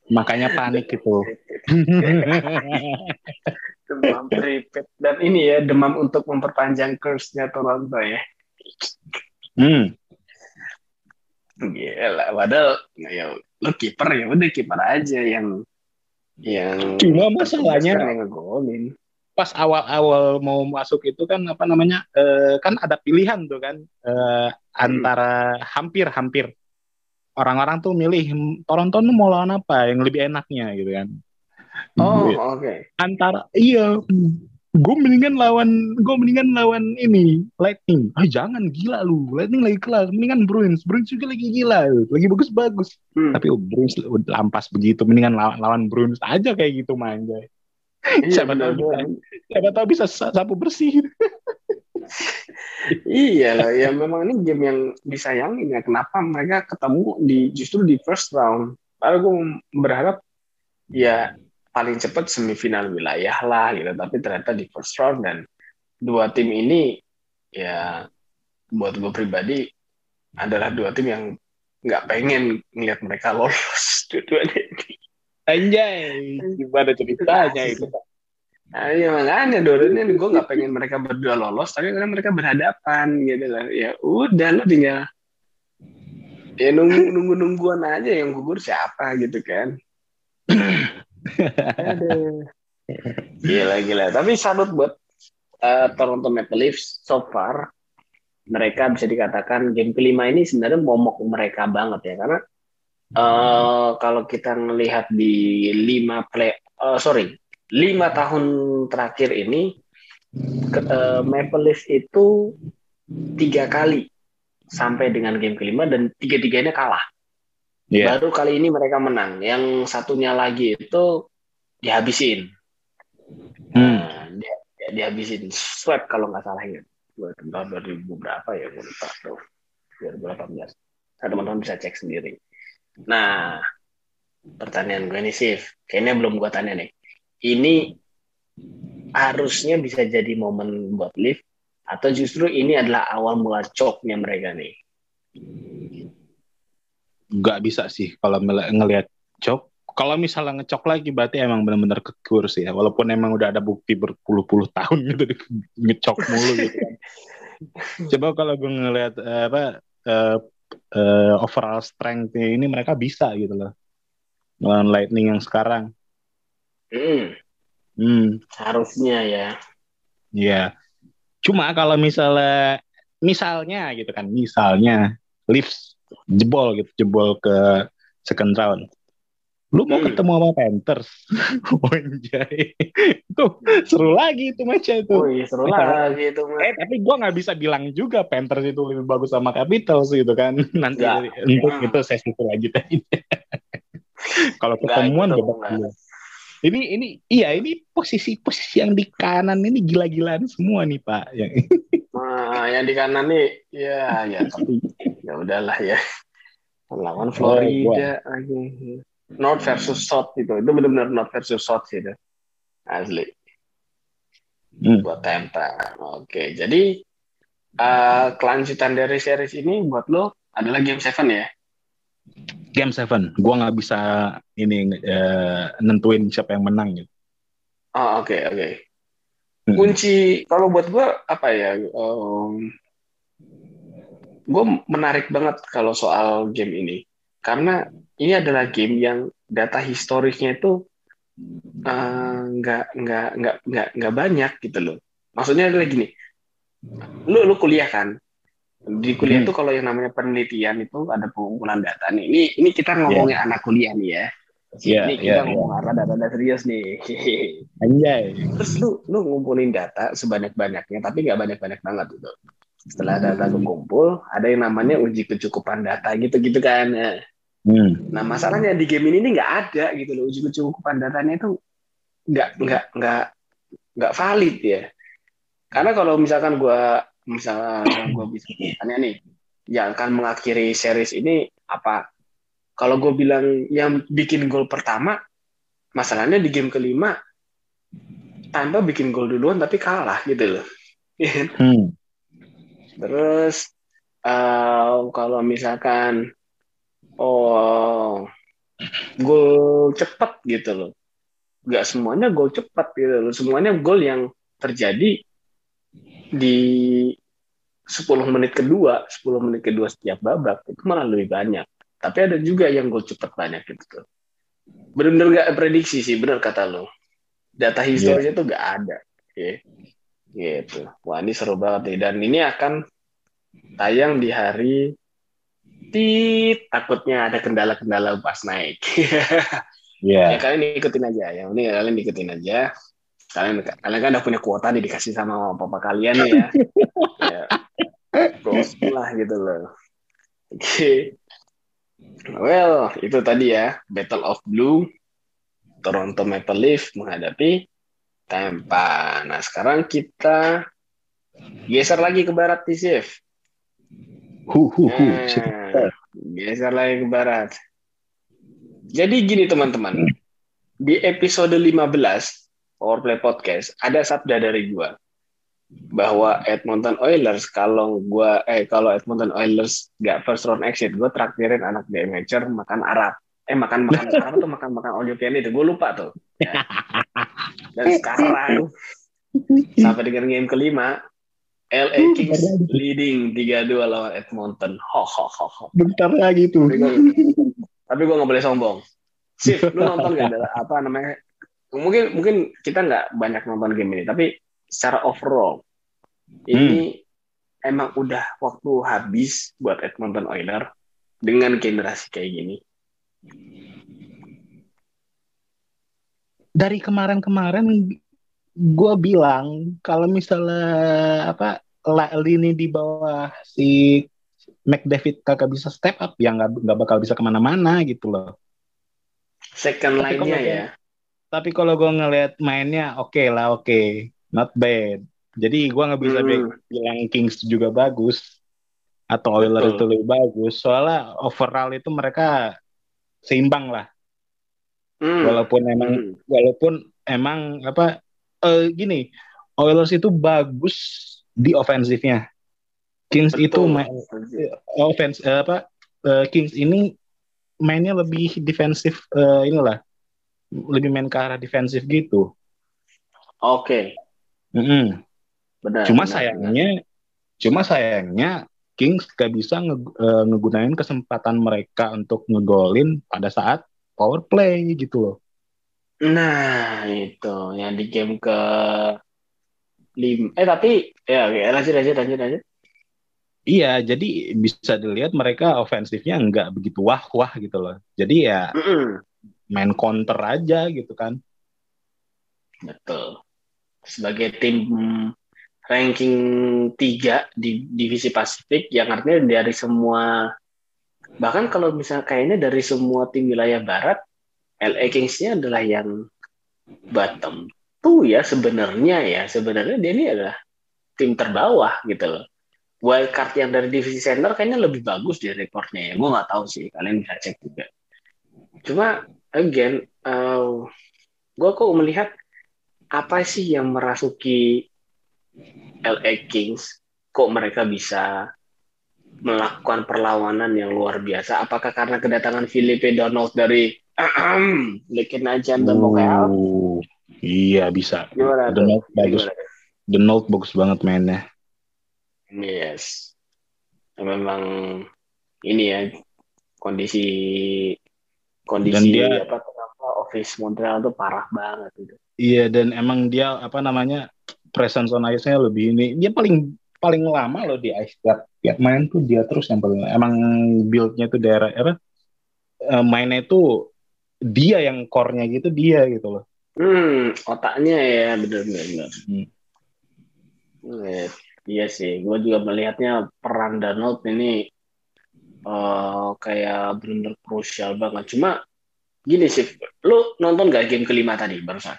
Makanya panik gitu. demam repeat dan ini ya demam untuk memperpanjang curse-nya Toronto ya. Hmm. Gila, padahal ya lo kiper ya udah kiper aja yang yang cuma masalahnya yang ngegolin. Pas awal-awal mau masuk itu kan apa namanya? Uh, kan ada pilihan tuh kan uh, antara hampir-hampir orang-orang tuh milih Toronto tuh mau lawan apa? Yang lebih enaknya gitu kan. Oh, oke. Okay. Antara iya. Gue mendingan lawan gue mendingan lawan ini Lightning. Ah jangan gila lu. Lightning lagi kelas mendingan Bruins. Bruins juga lagi gila. Lagi bagus bagus. Hmm. tapi oh, Bruins lampas begitu. Mendingan lawan, lawan Bruins aja kayak gitu manja iya, siapa tahu bisa. Siapa tahu bisa sapu bersih. Iya lah ya memang ini game yang disayangin ya. Kenapa mereka ketemu di justru di first round? Padahal gue berharap ya paling cepat semifinal wilayah lah gitu. Tapi ternyata di first round dan dua tim ini ya buat gue pribadi adalah dua tim yang nggak pengen ngeliat mereka lolos dua-duanya anjay gimana ceritanya itu Nah, ya makanya Doron ini gue nggak pengen mereka berdua lolos, tapi karena mereka berhadapan gitu lah. Ya udah lo tinggal ya nunggu nunggu nungguan aja yang gugur siapa gitu kan. Gila gila. Tapi salut buat uh, Toronto Maple Leafs so far. Mereka bisa dikatakan game kelima ini sebenarnya momok mereka banget ya karena uh, kalau kita melihat di lima play uh, sorry lima tahun terakhir ini uh, Maple Leafs itu tiga kali sampai dengan game kelima dan tiga-tiganya kalah. Yeah. Baru kali ini mereka menang. Yang satunya lagi itu dihabisin. Hmm. Nah, dia, dia, dihabisin swab kalau nggak salah ya. Tahun 2000 berapa ya? Gue lupa tuh. 2018. Nah, teman-teman bisa cek sendiri. Nah, pertanyaan gue nih, Sif. Kayaknya belum gue tanya nih. Ini harusnya bisa jadi momen buat lift atau justru ini adalah awal mula coknya mereka nih? nggak bisa sih kalau ngelihat cok kalau misalnya ngecok lagi berarti emang benar-benar kekur sih ya walaupun emang udah ada bukti berpuluh-puluh tahun gitu ngecok mulu gitu coba kalau gue ngelihat uh, apa uh, uh, overall strength ini mereka bisa gitu loh melawan lightning yang sekarang hmm. Hmm. harusnya ya Iya. Cuma kalau misalnya misalnya gitu kan, misalnya Leafs jebol gitu jebol ke second round lu mau hmm. ketemu sama Panthers? Anjay. Itu seru lagi itu match itu. Oh iya. seru lagi itu eh tapi gue nggak bisa bilang juga Panthers itu lebih bagus sama Capitals gitu kan. Nanti Gak. untuk hmm. itu sesi itu lagi kalau ketemuan beda ini ini iya ini posisi posisi yang di kanan ini gila-gilaan semua nih pak. Yang nah, yang di kanan nih ya ya. Tapi ya udahlah ya. Lawan Florida lagi North versus South itu itu benar-benar North versus South sih itu. Asli. Hmm. buat Tampa oke jadi uh, kelanjutan dari series ini buat lo adalah game seven ya? Game seven. Gua nggak bisa ini uh, nentuin siapa yang menang gitu. Oh oke okay, oke. Okay. Hmm. kunci kalau buat gua apa ya um, gue menarik banget kalau soal game ini karena ini adalah game yang data historisnya itu eh, nggak uh, nggak nggak nggak nggak banyak gitu loh maksudnya adalah gini lu lu kuliah kan di kuliah hmm. itu kalau yang namanya penelitian itu ada pengumpulan data nih ini ini kita ngomongin yeah. anak kuliah nih ya Yeah, ini kita yeah, ngomong yeah. arah data-data serius nih. Anjay. Terus lu lu ngumpulin data sebanyak-banyaknya tapi nggak banyak-banyak banget gitu setelah data kumpul ada yang namanya uji kecukupan data gitu-gitu kan hmm. nah masalahnya di game ini nggak ada gitu loh uji kecukupan datanya itu nggak nggak nggak nggak valid ya karena kalau misalkan gue misalkan gue bisa tanya nih yang akan mengakhiri series ini apa kalau gue bilang yang bikin gol pertama masalahnya di game kelima tanpa bikin gol duluan tapi kalah gitu loh hmm. terus uh, kalau misalkan oh gol cepat gitu loh. Nggak semuanya gol cepat gitu loh. Semuanya gol yang terjadi di 10 menit kedua 10 menit kedua setiap babak itu malah lebih banyak. Tapi ada juga yang gol cepat banyak gitu benar-benar nggak prediksi sih benar kata lo. Data historisnya yeah. tuh nggak ada. Okay. gitu. Wah ini seru banget nih. Dan ini akan tayang di hari tit takutnya ada kendala-kendala pas naik. yeah. Ya kalian ikutin aja, yang ini kalian ikutin aja. Kalian kalian kan udah punya kuota nih dikasih sama papa kalian nih ya. ya. lah gitu loh. Oke. Okay. Well, itu tadi ya Battle of Blue Toronto Maple Leaf menghadapi Tampa. Nah, sekarang kita geser lagi ke barat di Sif. Hu, hu, hu. Nah, geser lagi ke barat. Jadi gini teman-teman, di episode 15 Powerplay Podcast ada sabda dari gua bahwa Edmonton Oilers kalau gua eh kalau Edmonton Oilers gak first round exit, gua traktirin anak di amateur makan Arab. Eh makan makan Arab atau makan makan all you can itu, gue lupa tuh. Ya. Dan sekarang sampai dengan game kelima LA hmm, Kings leading 3-2 lawan Edmonton. Ho, ho, ho, ho. Bentar lagi tuh. Tapi gue nggak boleh sombong. Sip, lu nonton gak ada apa namanya? Mungkin mungkin kita nggak banyak nonton game ini, tapi secara overall ini hmm. emang udah waktu habis buat Edmonton Oilers dengan generasi kayak gini. Dari kemarin-kemarin gue bilang kalau misalnya apa lini di bawah si McDavid kagak bisa step up ya nggak nggak bakal bisa ke mana-mana gitu loh. Second line-nya ya. Tapi kalau gue ngelihat mainnya oke okay lah oke, okay. not bad. Jadi gue nggak bisa hmm. bilang Kings juga bagus atau Oilers itu lebih bagus. Soalnya overall itu mereka seimbang lah. Hmm. Walaupun emang hmm. walaupun emang apa uh, gini, Oilers itu bagus di ofensifnya. Kings Betul. itu main offense uh, apa uh, Kings ini mainnya lebih defensif uh, inilah lebih main ke arah defensif gitu. Oke. Okay. Mm -hmm. Benar. Cuma benar, sayangnya, benar. cuma sayangnya Kings gak bisa nge, uh, ngegunain kesempatan mereka untuk ngegolin pada saat power play gitu loh. Nah, itu yang di game ke lim eh tapi ya lanjut lanjut lanjut lanjut. Iya, jadi bisa dilihat mereka ofensifnya nggak begitu wah-wah gitu loh. Jadi ya mm -mm. main counter aja gitu kan. Betul. Sebagai tim ranking 3 di divisi Pasifik yang artinya dari semua bahkan kalau misalnya kayaknya dari semua tim wilayah barat LA Kings-nya adalah yang bottom tuh ya sebenarnya ya sebenarnya dia ini adalah tim terbawah gitu loh. Wild card yang dari divisi center kayaknya lebih bagus di rekornya ya. Gue nggak tahu sih, kalian bisa cek juga. Cuma again, uh, gue kok melihat apa sih yang merasuki LA Kings? Kok mereka bisa melakukan perlawanan yang luar biasa? Apakah karena kedatangan Felipe Donald dari Aja dan uh, Iya bisa. Gimana The Note bagus. Gimana? The Note bagus banget mainnya. Yes. Memang ini ya kondisi kondisi dan dia, apa kenapa Office Montreal tuh parah banget gitu. Iya dan emang dia apa namanya presence on ice-nya lebih ini dia paling paling lama loh di ice tiap tiap main tuh dia terus yang paling emang build-nya tuh daerah apa eh, mainnya itu dia yang core-nya gitu dia gitu loh. Hmm, otaknya ya benar-benar. Hmm. Iya sih, gue juga melihatnya peran Donald ini uh, kayak benar-benar krusial banget. Cuma gini sih, lu nonton gak game kelima tadi barusan?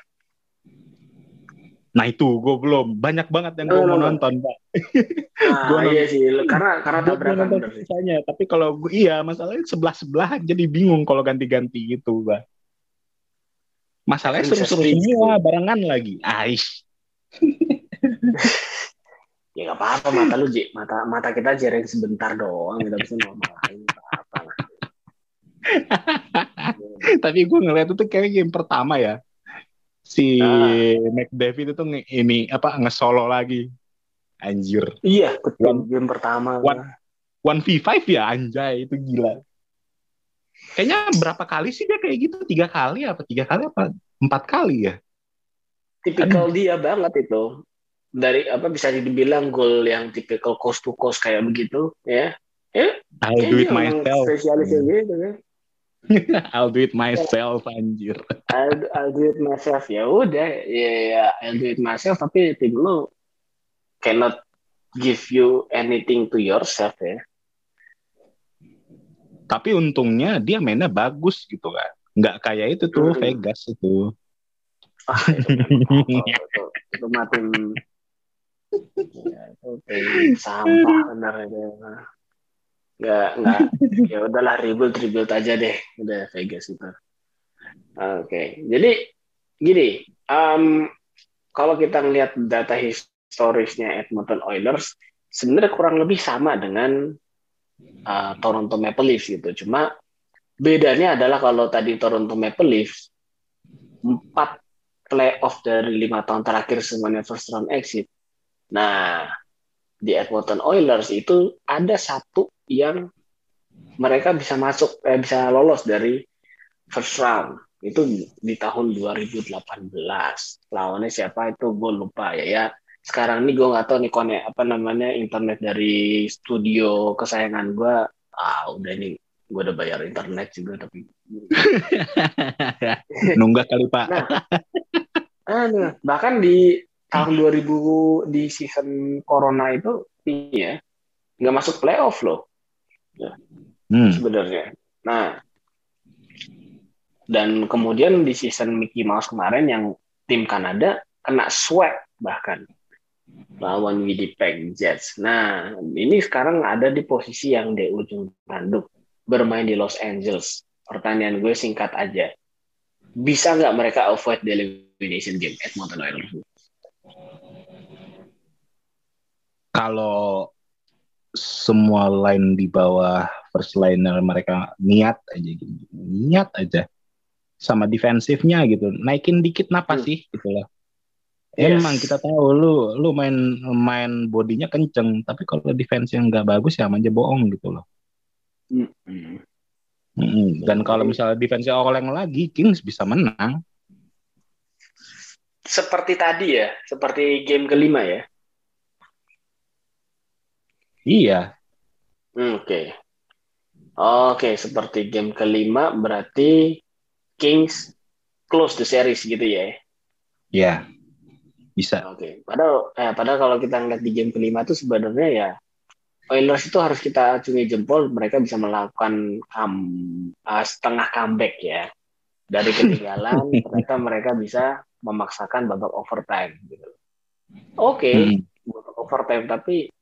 Nah itu gue belum banyak banget yang gue mau nonton pak. Nah, gua iya sih karena karena tabrakan nonton sisanya. Tapi kalau gue iya masalahnya sebelah sebelah jadi bingung kalau ganti-ganti gitu pak. Masalahnya seru-seru semua barengan lagi. Aish. ya gak apa-apa mata lu Ji. mata mata kita jaring sebentar doang kita bisa normal apa Tapi gue ngeliat itu kayak game pertama ya si uh, McDavid itu ini apa ngesolo lagi. Anjir. Iya betul. One, game pertama. one, one v5 ya anjay itu gila. Kayaknya berapa kali sih dia kayak gitu? Tiga kali apa? Tiga kali apa? Empat kali ya? Tipikal dia banget itu. Dari apa bisa dibilang gol yang tipikal coast to coast kayak begitu ya. Ya I do it myself. spesialis hmm. gitu kan I'll do it myself anjir. I'll, I'll do it myself ya udah ya ya I'll do it myself tapi tim lu cannot give you anything to yourself ya. Tapi untungnya dia mainnya bagus gitu kan. Nggak kayak itu tuh hmm. Vegas itu. Ah, itu, itu, itu, itu mati ya, itu sampah benar itu nggak nggak. Ya udahlah rebuild rebuild aja deh. Udah Vegas itu oke okay. jadi gini um, kalau kita ngelihat data historisnya Edmonton Oilers sebenarnya kurang lebih sama dengan uh, Toronto Maple Leafs gitu. Cuma bedanya adalah kalau tadi Toronto Maple Leafs empat playoff dari lima tahun terakhir semuanya first round exit. Nah di Edmonton Oilers itu ada satu yang mereka bisa masuk eh, bisa lolos dari first round. Itu di tahun 2018 lawannya siapa itu gue lupa ya. Ya sekarang ini gue nggak tahu nih kone apa namanya internet dari studio kesayangan gue ah udah ini gue udah bayar internet juga tapi nunggak kali pak. Nah, nah, bahkan di tahun 2000 di season corona itu iya nggak masuk playoff loh hmm. sebenarnya. Nah, dan kemudian di season Mickey Mouse kemarin yang tim Kanada kena sweat bahkan lawan Winnipeg Jets. Nah, ini sekarang ada di posisi yang di ujung tanduk bermain di Los Angeles. Pertanyaan gue singkat aja. Bisa nggak mereka avoid the elimination game Edmonton Oilers? Kalau semua line di bawah first liner mereka niat aja gitu niat aja sama defensifnya gitu naikin dikit napa hmm. sih gitu loh yes. emang kita tahu lu lu main main bodinya kenceng tapi kalau defense yang nggak bagus ya aja bohong gitu loh hmm. Hmm. dan kalau misalnya defense oleng lagi Kings bisa menang seperti tadi ya seperti game kelima ya Iya. Hmm, oke. Okay. Oke, okay, seperti game kelima berarti Kings close the series gitu ya? Iya. Bisa. Oke. Okay. Padahal eh, padahal kalau kita ngeliat di game kelima itu sebenarnya ya Oilers itu harus kita acungi jempol mereka bisa melakukan um, uh, setengah comeback ya dari ketinggalan ternyata mereka bisa memaksakan babak overtime gitu. Oke, okay, hmm. babak overtime tapi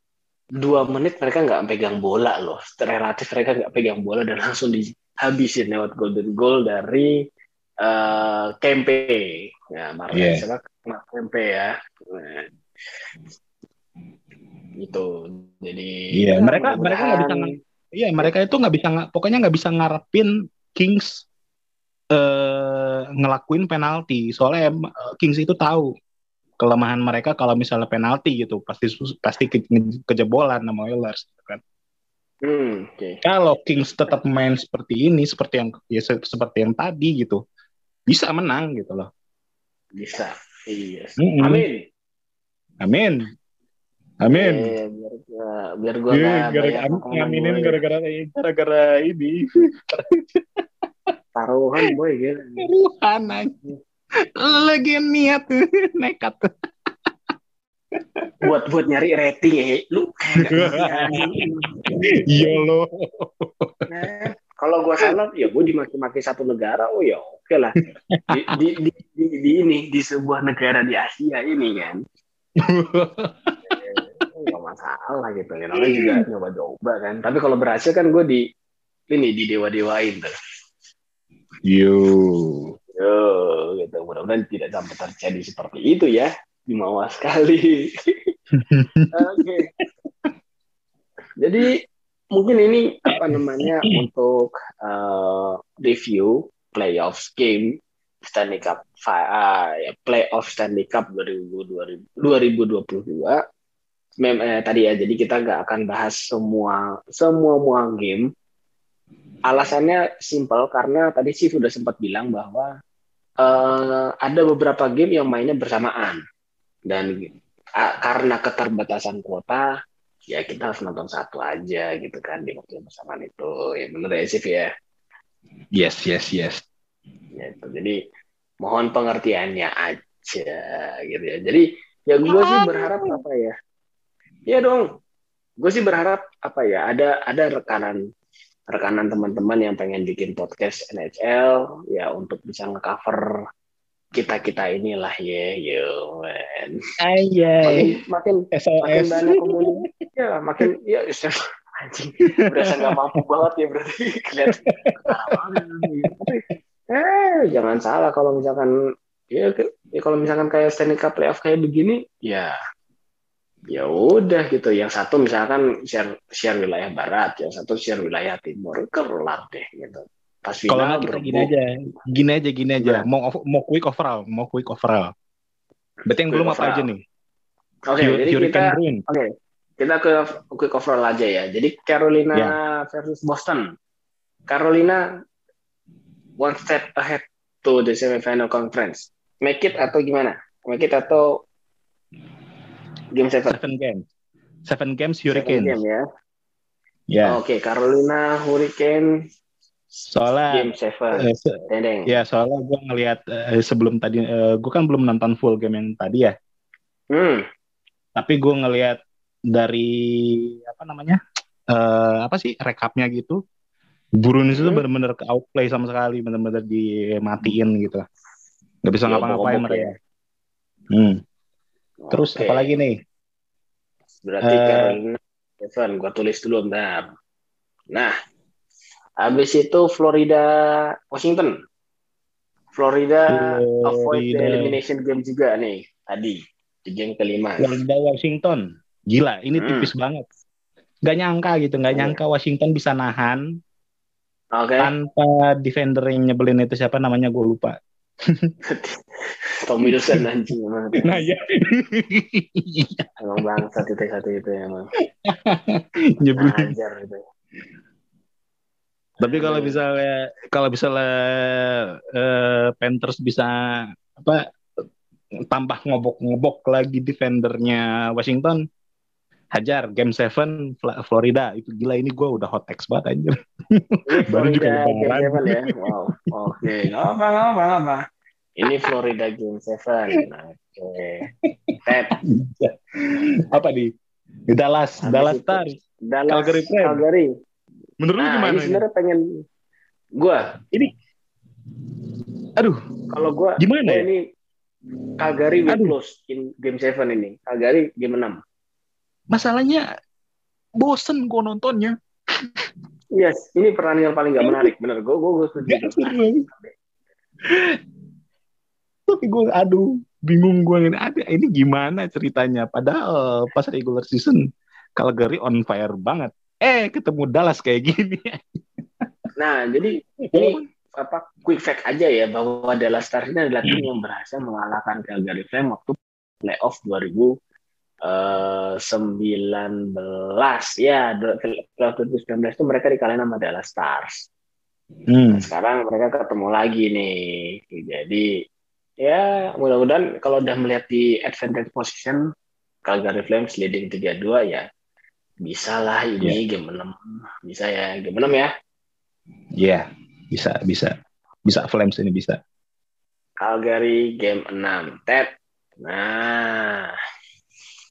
dua menit mereka nggak pegang bola loh. Relatif mereka nggak pegang bola dan langsung dihabisin lewat golden goal dari uh, Kempe. Ya Marta yeah. siapa Kempe ya. Nah, itu jadi iya yeah, mereka mereka nggak bisa iya mereka itu nggak bisa pokoknya nggak bisa ngarepin Kings uh, ngelakuin penalti. Soalnya Kings itu tahu kelemahan mereka kalau misalnya penalti gitu pasti pasti ke, kejebolan sama Oilers gitu kan. Hmm, okay. Kalau Kings tetap main seperti ini seperti yang ya, seperti yang tadi gitu bisa menang gitu loh. Bisa. Iya. Mm -hmm. Amin. Amin. Amin. Eh, biar gua biar gua yeah, gara -gara, aminin gara-gara gara-gara ini. Taruhan boy gitu. Taruhan aja lagi niat nekat. Buat buat nyari rating ya lu iya lo. Nah, kalau gue salah ya gue dimaki-maki satu negara oh ya oke okay lah. Di, di, di, di, di ini di sebuah negara di Asia ini kan. Nggak masalah gitu. Ya namanya juga nyoba-coba kan. Tapi kalau berhasil kan gue di ini di dewa-dewain tuh. Yo yo gitu. Mudah-mudahan tidak sampai terjadi seperti itu ya di bawah sekali. Oke. Okay. jadi mungkin ini apa namanya untuk uh, review playoffs game Stanley Cup uh, ya, playoff Stanley Cup 2022 Mem, eh, tadi ya jadi kita nggak akan bahas semua semua semua game. Alasannya simpel karena tadi sih sudah sempat bilang bahwa uh, ada beberapa game yang mainnya bersamaan. Dan uh, karena keterbatasan kuota ya kita harus nonton satu aja gitu kan di waktu yang bersamaan itu. Ya benar ya Sif ya? Yes yes yes. Ya itu. Jadi mohon pengertiannya aja gitu ya. Jadi ya gue sih berharap apa ya? Ya dong. Gue sih berharap apa ya? Ada ada rekanan rekanan teman-teman yang pengen bikin podcast NHL ya untuk bisa ngecover kita kita inilah ya yo man. Makin makin, makin banyak komunitas ya makin ya anjing berasa nggak mampu banget ya berarti. Kelihatan tapi eh jangan salah kalau misalkan ya, ya kalau misalkan kayak Stanley Cup playoff kayak begini ya ya udah gitu yang satu misalkan share share wilayah barat yang satu share wilayah timur kelar deh gitu pas final Kalau kita gini aja, gini aja, gini aja. Nah. Mau mau quick overall, mau quick overall. Berarti yang belum apa aja nih? Oke, okay, jadi kita oke. Okay, kita ke quick overall aja ya. Jadi Carolina yeah. versus Boston. Carolina one step ahead to the semifinal conference. Make it atau gimana? Make it atau game seven? Seven games. Seven games Hurricane. Seven game ya. Ya. Oke, okay, Carolina Hurricane soalnya game seven uh, ya soalnya gue ngelihat uh, sebelum tadi uh, gue kan belum nonton full game yang tadi ya hmm. tapi gue ngelihat dari apa namanya uh, apa sih rekapnya gitu hmm. itu benar-benar ke outplay sama sekali benar-benar dimatiin gitu nggak bisa ya, ngapa-ngapain mereka ya. hmm. Terus okay. apalagi nih berarti uh, Carolina Seven gue tulis dulu bentar nah Habis itu Florida Washington. Florida, Florida avoid the elimination game juga nih tadi di game kelima. Florida Washington. Gila, ini hmm. tipis banget. Gak nyangka gitu, gak nyangka Washington bisa nahan okay. tanpa defender yang nyebelin itu siapa namanya gue lupa. Tom Wilson anjing emang. Nah ya. emang bangsat itu satu itu emang. Nyebelin. Ajar itu. Tapi kalau misalnya kalau misalnya uh, Panthers bisa apa tambah ngobok-ngobok lagi defendernya Washington, hajar game 7 Florida itu gila ini gue udah hot text banget anjir. Baru juga game ya. Wow. Oke, okay. apa apa apa. Ini Florida game 7. Oke. Okay. apa di Dallas, Habis Dallas Stars. Dallas Calgary. Calgary. Menurut nah, lu gimana? Ini sebenarnya pengen gua ini aduh kalau gua gimana gua ya? ini Calgary will close in game 7 ini. Calgary game 6. Masalahnya bosen gua nontonnya. Yes, ini pertandingan paling gak menarik, bener. Gue gue gue setuju. Tapi gue aduh bingung gue ini ada ini gimana ceritanya. Padahal pas regular season Calgary on fire banget eh ketemu Dallas kayak gini. Nah, jadi ini apa quick fact aja ya bahwa Dallas Stars ini adalah tim yang berhasil mengalahkan Calgary Flames waktu playoff 2019 ya playoff 2019 itu mereka dikalahin sama Dallas Stars. Hmm. Nah, sekarang mereka ketemu lagi nih. Jadi ya mudah-mudahan kalau udah melihat di advantage position Calgary Flames leading 3-2 ya bisa lah ini yeah. game 6. Bisa ya, game 6 ya? Iya, yeah, bisa, bisa. Bisa Flames ini bisa. Calgary game 6. Ted. Nah,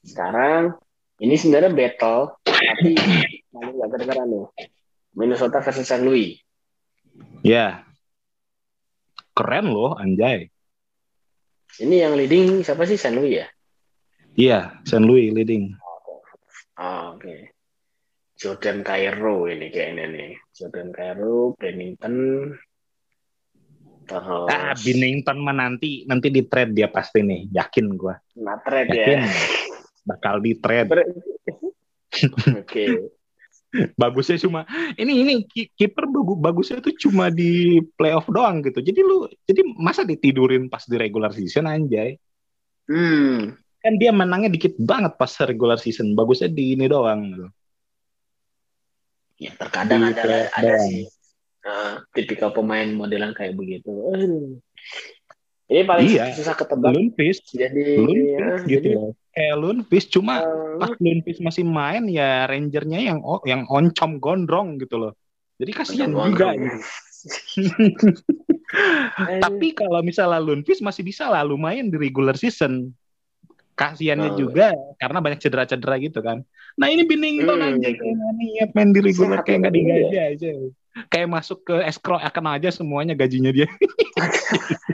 sekarang ini sebenarnya battle, tapi paling gak kedengeran nih. Minnesota versus St. Louis. Ya. Keren loh, anjay. Ini yang leading siapa sih San Louis ya? Iya, San Louis leading. Oh, oke. Jordan Cairo ini kayaknya nih. Jordan Cairo, Bennington, terus Ah, Binnington mah nanti nanti di trade dia pasti nih, yakin gua. nah, trade Yakin. ya. Bakal di trade. Oke. Bagusnya cuma ini ini ki- kiper bagu- bagusnya tuh cuma di playoff doang gitu. Jadi lu jadi masa ditidurin pas di regular season anjay. Hmm. Kan dia menangnya dikit banget pas regular season. Bagusnya di ini doang gitu. Ya terkadang Di ada ada doang. sih eh, tipikal pemain modelan kayak begitu. Aduh. Ini paling Iya. susah ketebak. Lundqvist, Jadi, Lundqvist ya, gitu jadi. Kayak Lundqvist cuma eh, pas Lundqvist masih main ya Rangernya yang yang oncom gondrong gitu loh. Jadi kasihan juga gitu. Tapi kalau misalnya Lundqvist masih bisa lah lumayan di regular season. Kasihannya Oh. juga karena banyak cedera-cedera gitu kan. Nah ini Binnington Hmm, aja kayak niat main di regular kayak nggak banget digaji aja. Kayak masuk ke escrow akan aja semuanya gajinya dia.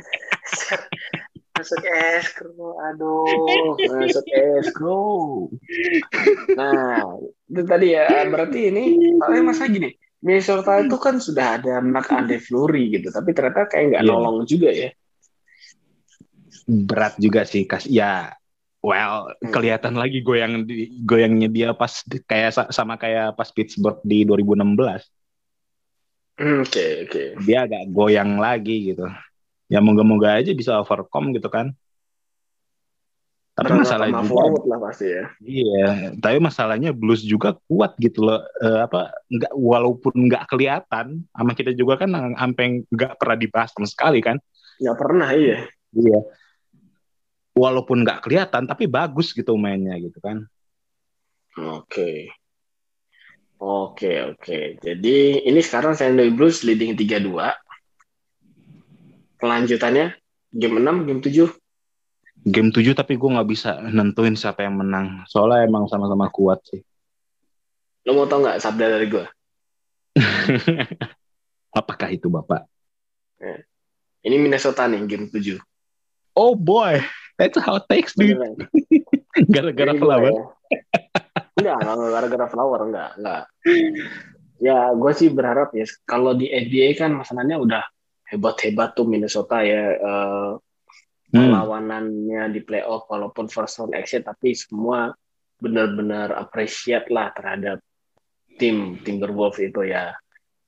masuk escrow, aduh, masuk escrow. Nah, itu tadi ya, berarti ini, soalnya masa gini, Minnesota itu kan sudah ada Mark Andre Fleury gitu, tapi ternyata kayak nggak Iya. nolong juga ya. Berat juga sih kas. Ya well Hmm. kelihatan lagi goyang di, goyangnya dia pas kayak sa- sama kayak pas Pittsburgh di 2016. Hmm, Oke, oke. Dia agak goyang lagi gitu. Ya moga-moga aja bisa overcome gitu kan. Tapi Karena masalah sama juga forward lah pasti ya. Iya, tapi masalahnya Blues juga kuat gitu loh. Eh, apa nggak walaupun nggak kelihatan, sama kita juga kan sampai nggak pernah dibahas sama sekali kan. Nggak pernah, iya. Iya. Walaupun nggak kelihatan, tapi bagus gitu mainnya gitu kan. Oke. Oke, oke. Jadi ini sekarang. Louis Blues leading 3-2. Kelanjutannya game 6, game 7. Game 7 tapi gue nggak bisa nentuin siapa yang menang. Soalnya emang sama-sama kuat sih. Lo mau tau nggak sabda dari gue? Apakah itu Bapak? Ini Minnesota nih game 7. Oh boy, that's how it takes dude. Gara-gara flower. gua- Enggak, enggak gara-gara flower, enggak, enggak. Ya, gue sih berharap ya, kalau di NBA kan masalahnya udah hebat-hebat tuh Minnesota ya, eh, Hmm. perlawanannya di playoff walaupun first round exit, tapi semua benar-benar appreciate lah terhadap tim Timberwolves itu ya.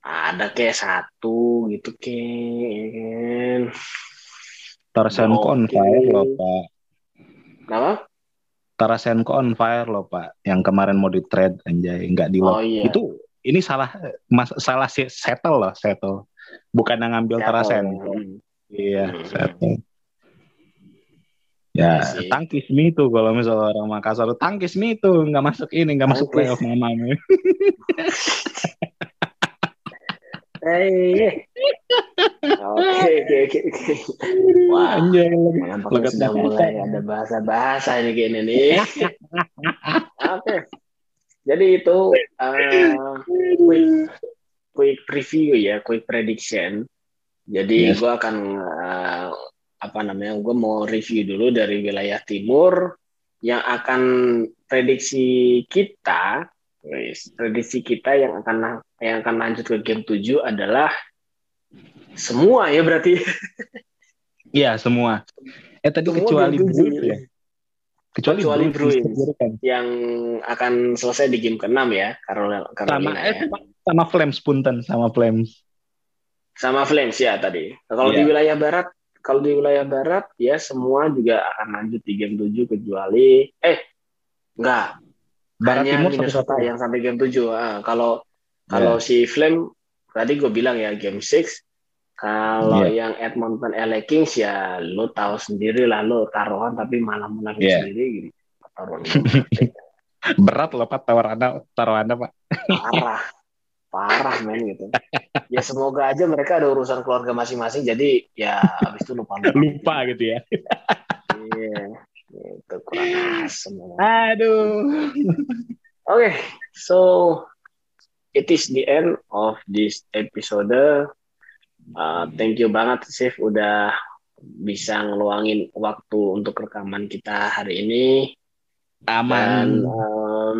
Ada kayak satu gitu kan. Tarasenko on fire loh Pak. Kenapa? Tarasenko on fire loh Pak. Yang kemarin mau di trade anjay, nggak di Oh lock. iya. Itu ini salah mas, salah settle loh settle. Bukan yang ngambil. Tarasenko. Hmm. Iya, Hmm. Ya, Iya tangkis mi itu kalau misalnya orang Makassar tangkis mi itu nggak masuk ini nggak masuk playoff mamanya. Eh, oke oke oke oke. Wah, Anjay, sudah mulai ada bahasa-bahasa ini kayak ini nih. Oke. Jadi itu uh, quick quick preview ya, quick prediction. Jadi Yes. gue akan uh, apa namanya? Gue mau review dulu dari wilayah timur yang akan prediksi kita, wis, prediksi kita yang akan yang akan lanjut ke game 7 adalah semua ya berarti. Iya semua. Eh tadi Semua kecuali. Bruins ya. Kecuali, Kecuali Bruins. Yang akan selesai di game ke-6 ya, Carolina, Sama eh, ya. sama, sama Flames punten sama Flames. Sama Flames ya tadi. Nah, kalau di Iya. wilayah barat, kalau di wilayah barat ya semua juga akan lanjut di game 7 kecuali eh enggak, Barat hanya Timur Minnesota yang sampai game 7. Ah, kalau kalau Iya. si Flame tadi gue bilang ya game 6 kalau Iya. yang Edmonton LA Kings ya lo tahu sendiri lah lo taruhan tapi malah menang Iya. sendiri gitu. Taruhan Berat loh Pak tawar Anda, taruh Anda Pak. parah parah men gitu ya semoga aja mereka ada urusan keluarga masing-masing jadi ya abis itu lupa Lupa gitu ya. iya itu kurang asem oke Aduh. so it is the end of this episode Uh, thank you banget Sif udah bisa ngeluangin waktu untuk rekaman kita hari ini. Aman. Dan, um,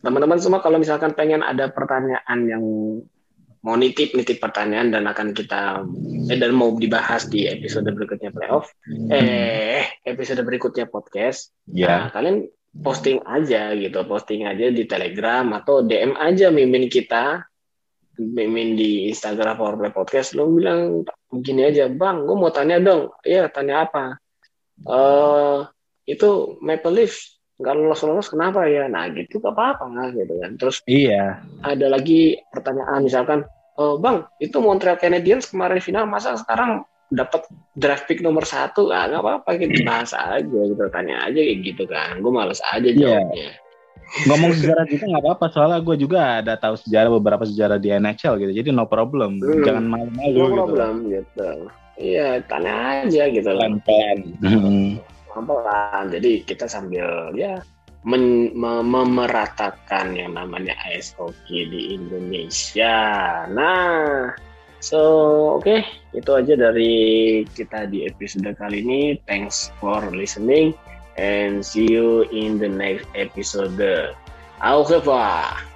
teman-teman semua kalau misalkan pengen ada pertanyaan yang mau nitip nitip pertanyaan dan akan kita eh, dan mau dibahas di episode berikutnya playoff eh episode berikutnya podcast ya nah, kalian posting aja gitu posting aja di telegram atau dm aja mimin kita mimin di instagram powerplay podcast lo bilang begini aja bang gue mau tanya dong. Iya tanya apa? Uh, itu Maple Leaf nggak lolos lolos kenapa? Ya nah gitu gak apa apa nggak gitu kan. Terus iya. ada lagi pertanyaan misalkan oh, bang itu Montreal Canadiens kemarin final masa sekarang dapat draft pick nomor satu? Ah nggak apa apa gitu bahas aja gitu tanya aja kayak gitu kan. Gue males aja iya. jawabnya. yeah. Ngomong sejarah juga nggak apa-apa soalnya gue juga ada tahu sejarah beberapa sejarah di NHL gitu jadi no problem hmm. jangan malu-malu no gitu. problem gitu iya tanya aja gitu pelan-pelan pelan Jadi kita sambil ya men, memeratakan yang namanya ice hockey di Indonesia. Nah, so oke okay, itu aja dari kita di episode kali ini. Thanks for listening and see you in the next episode. Au revoir.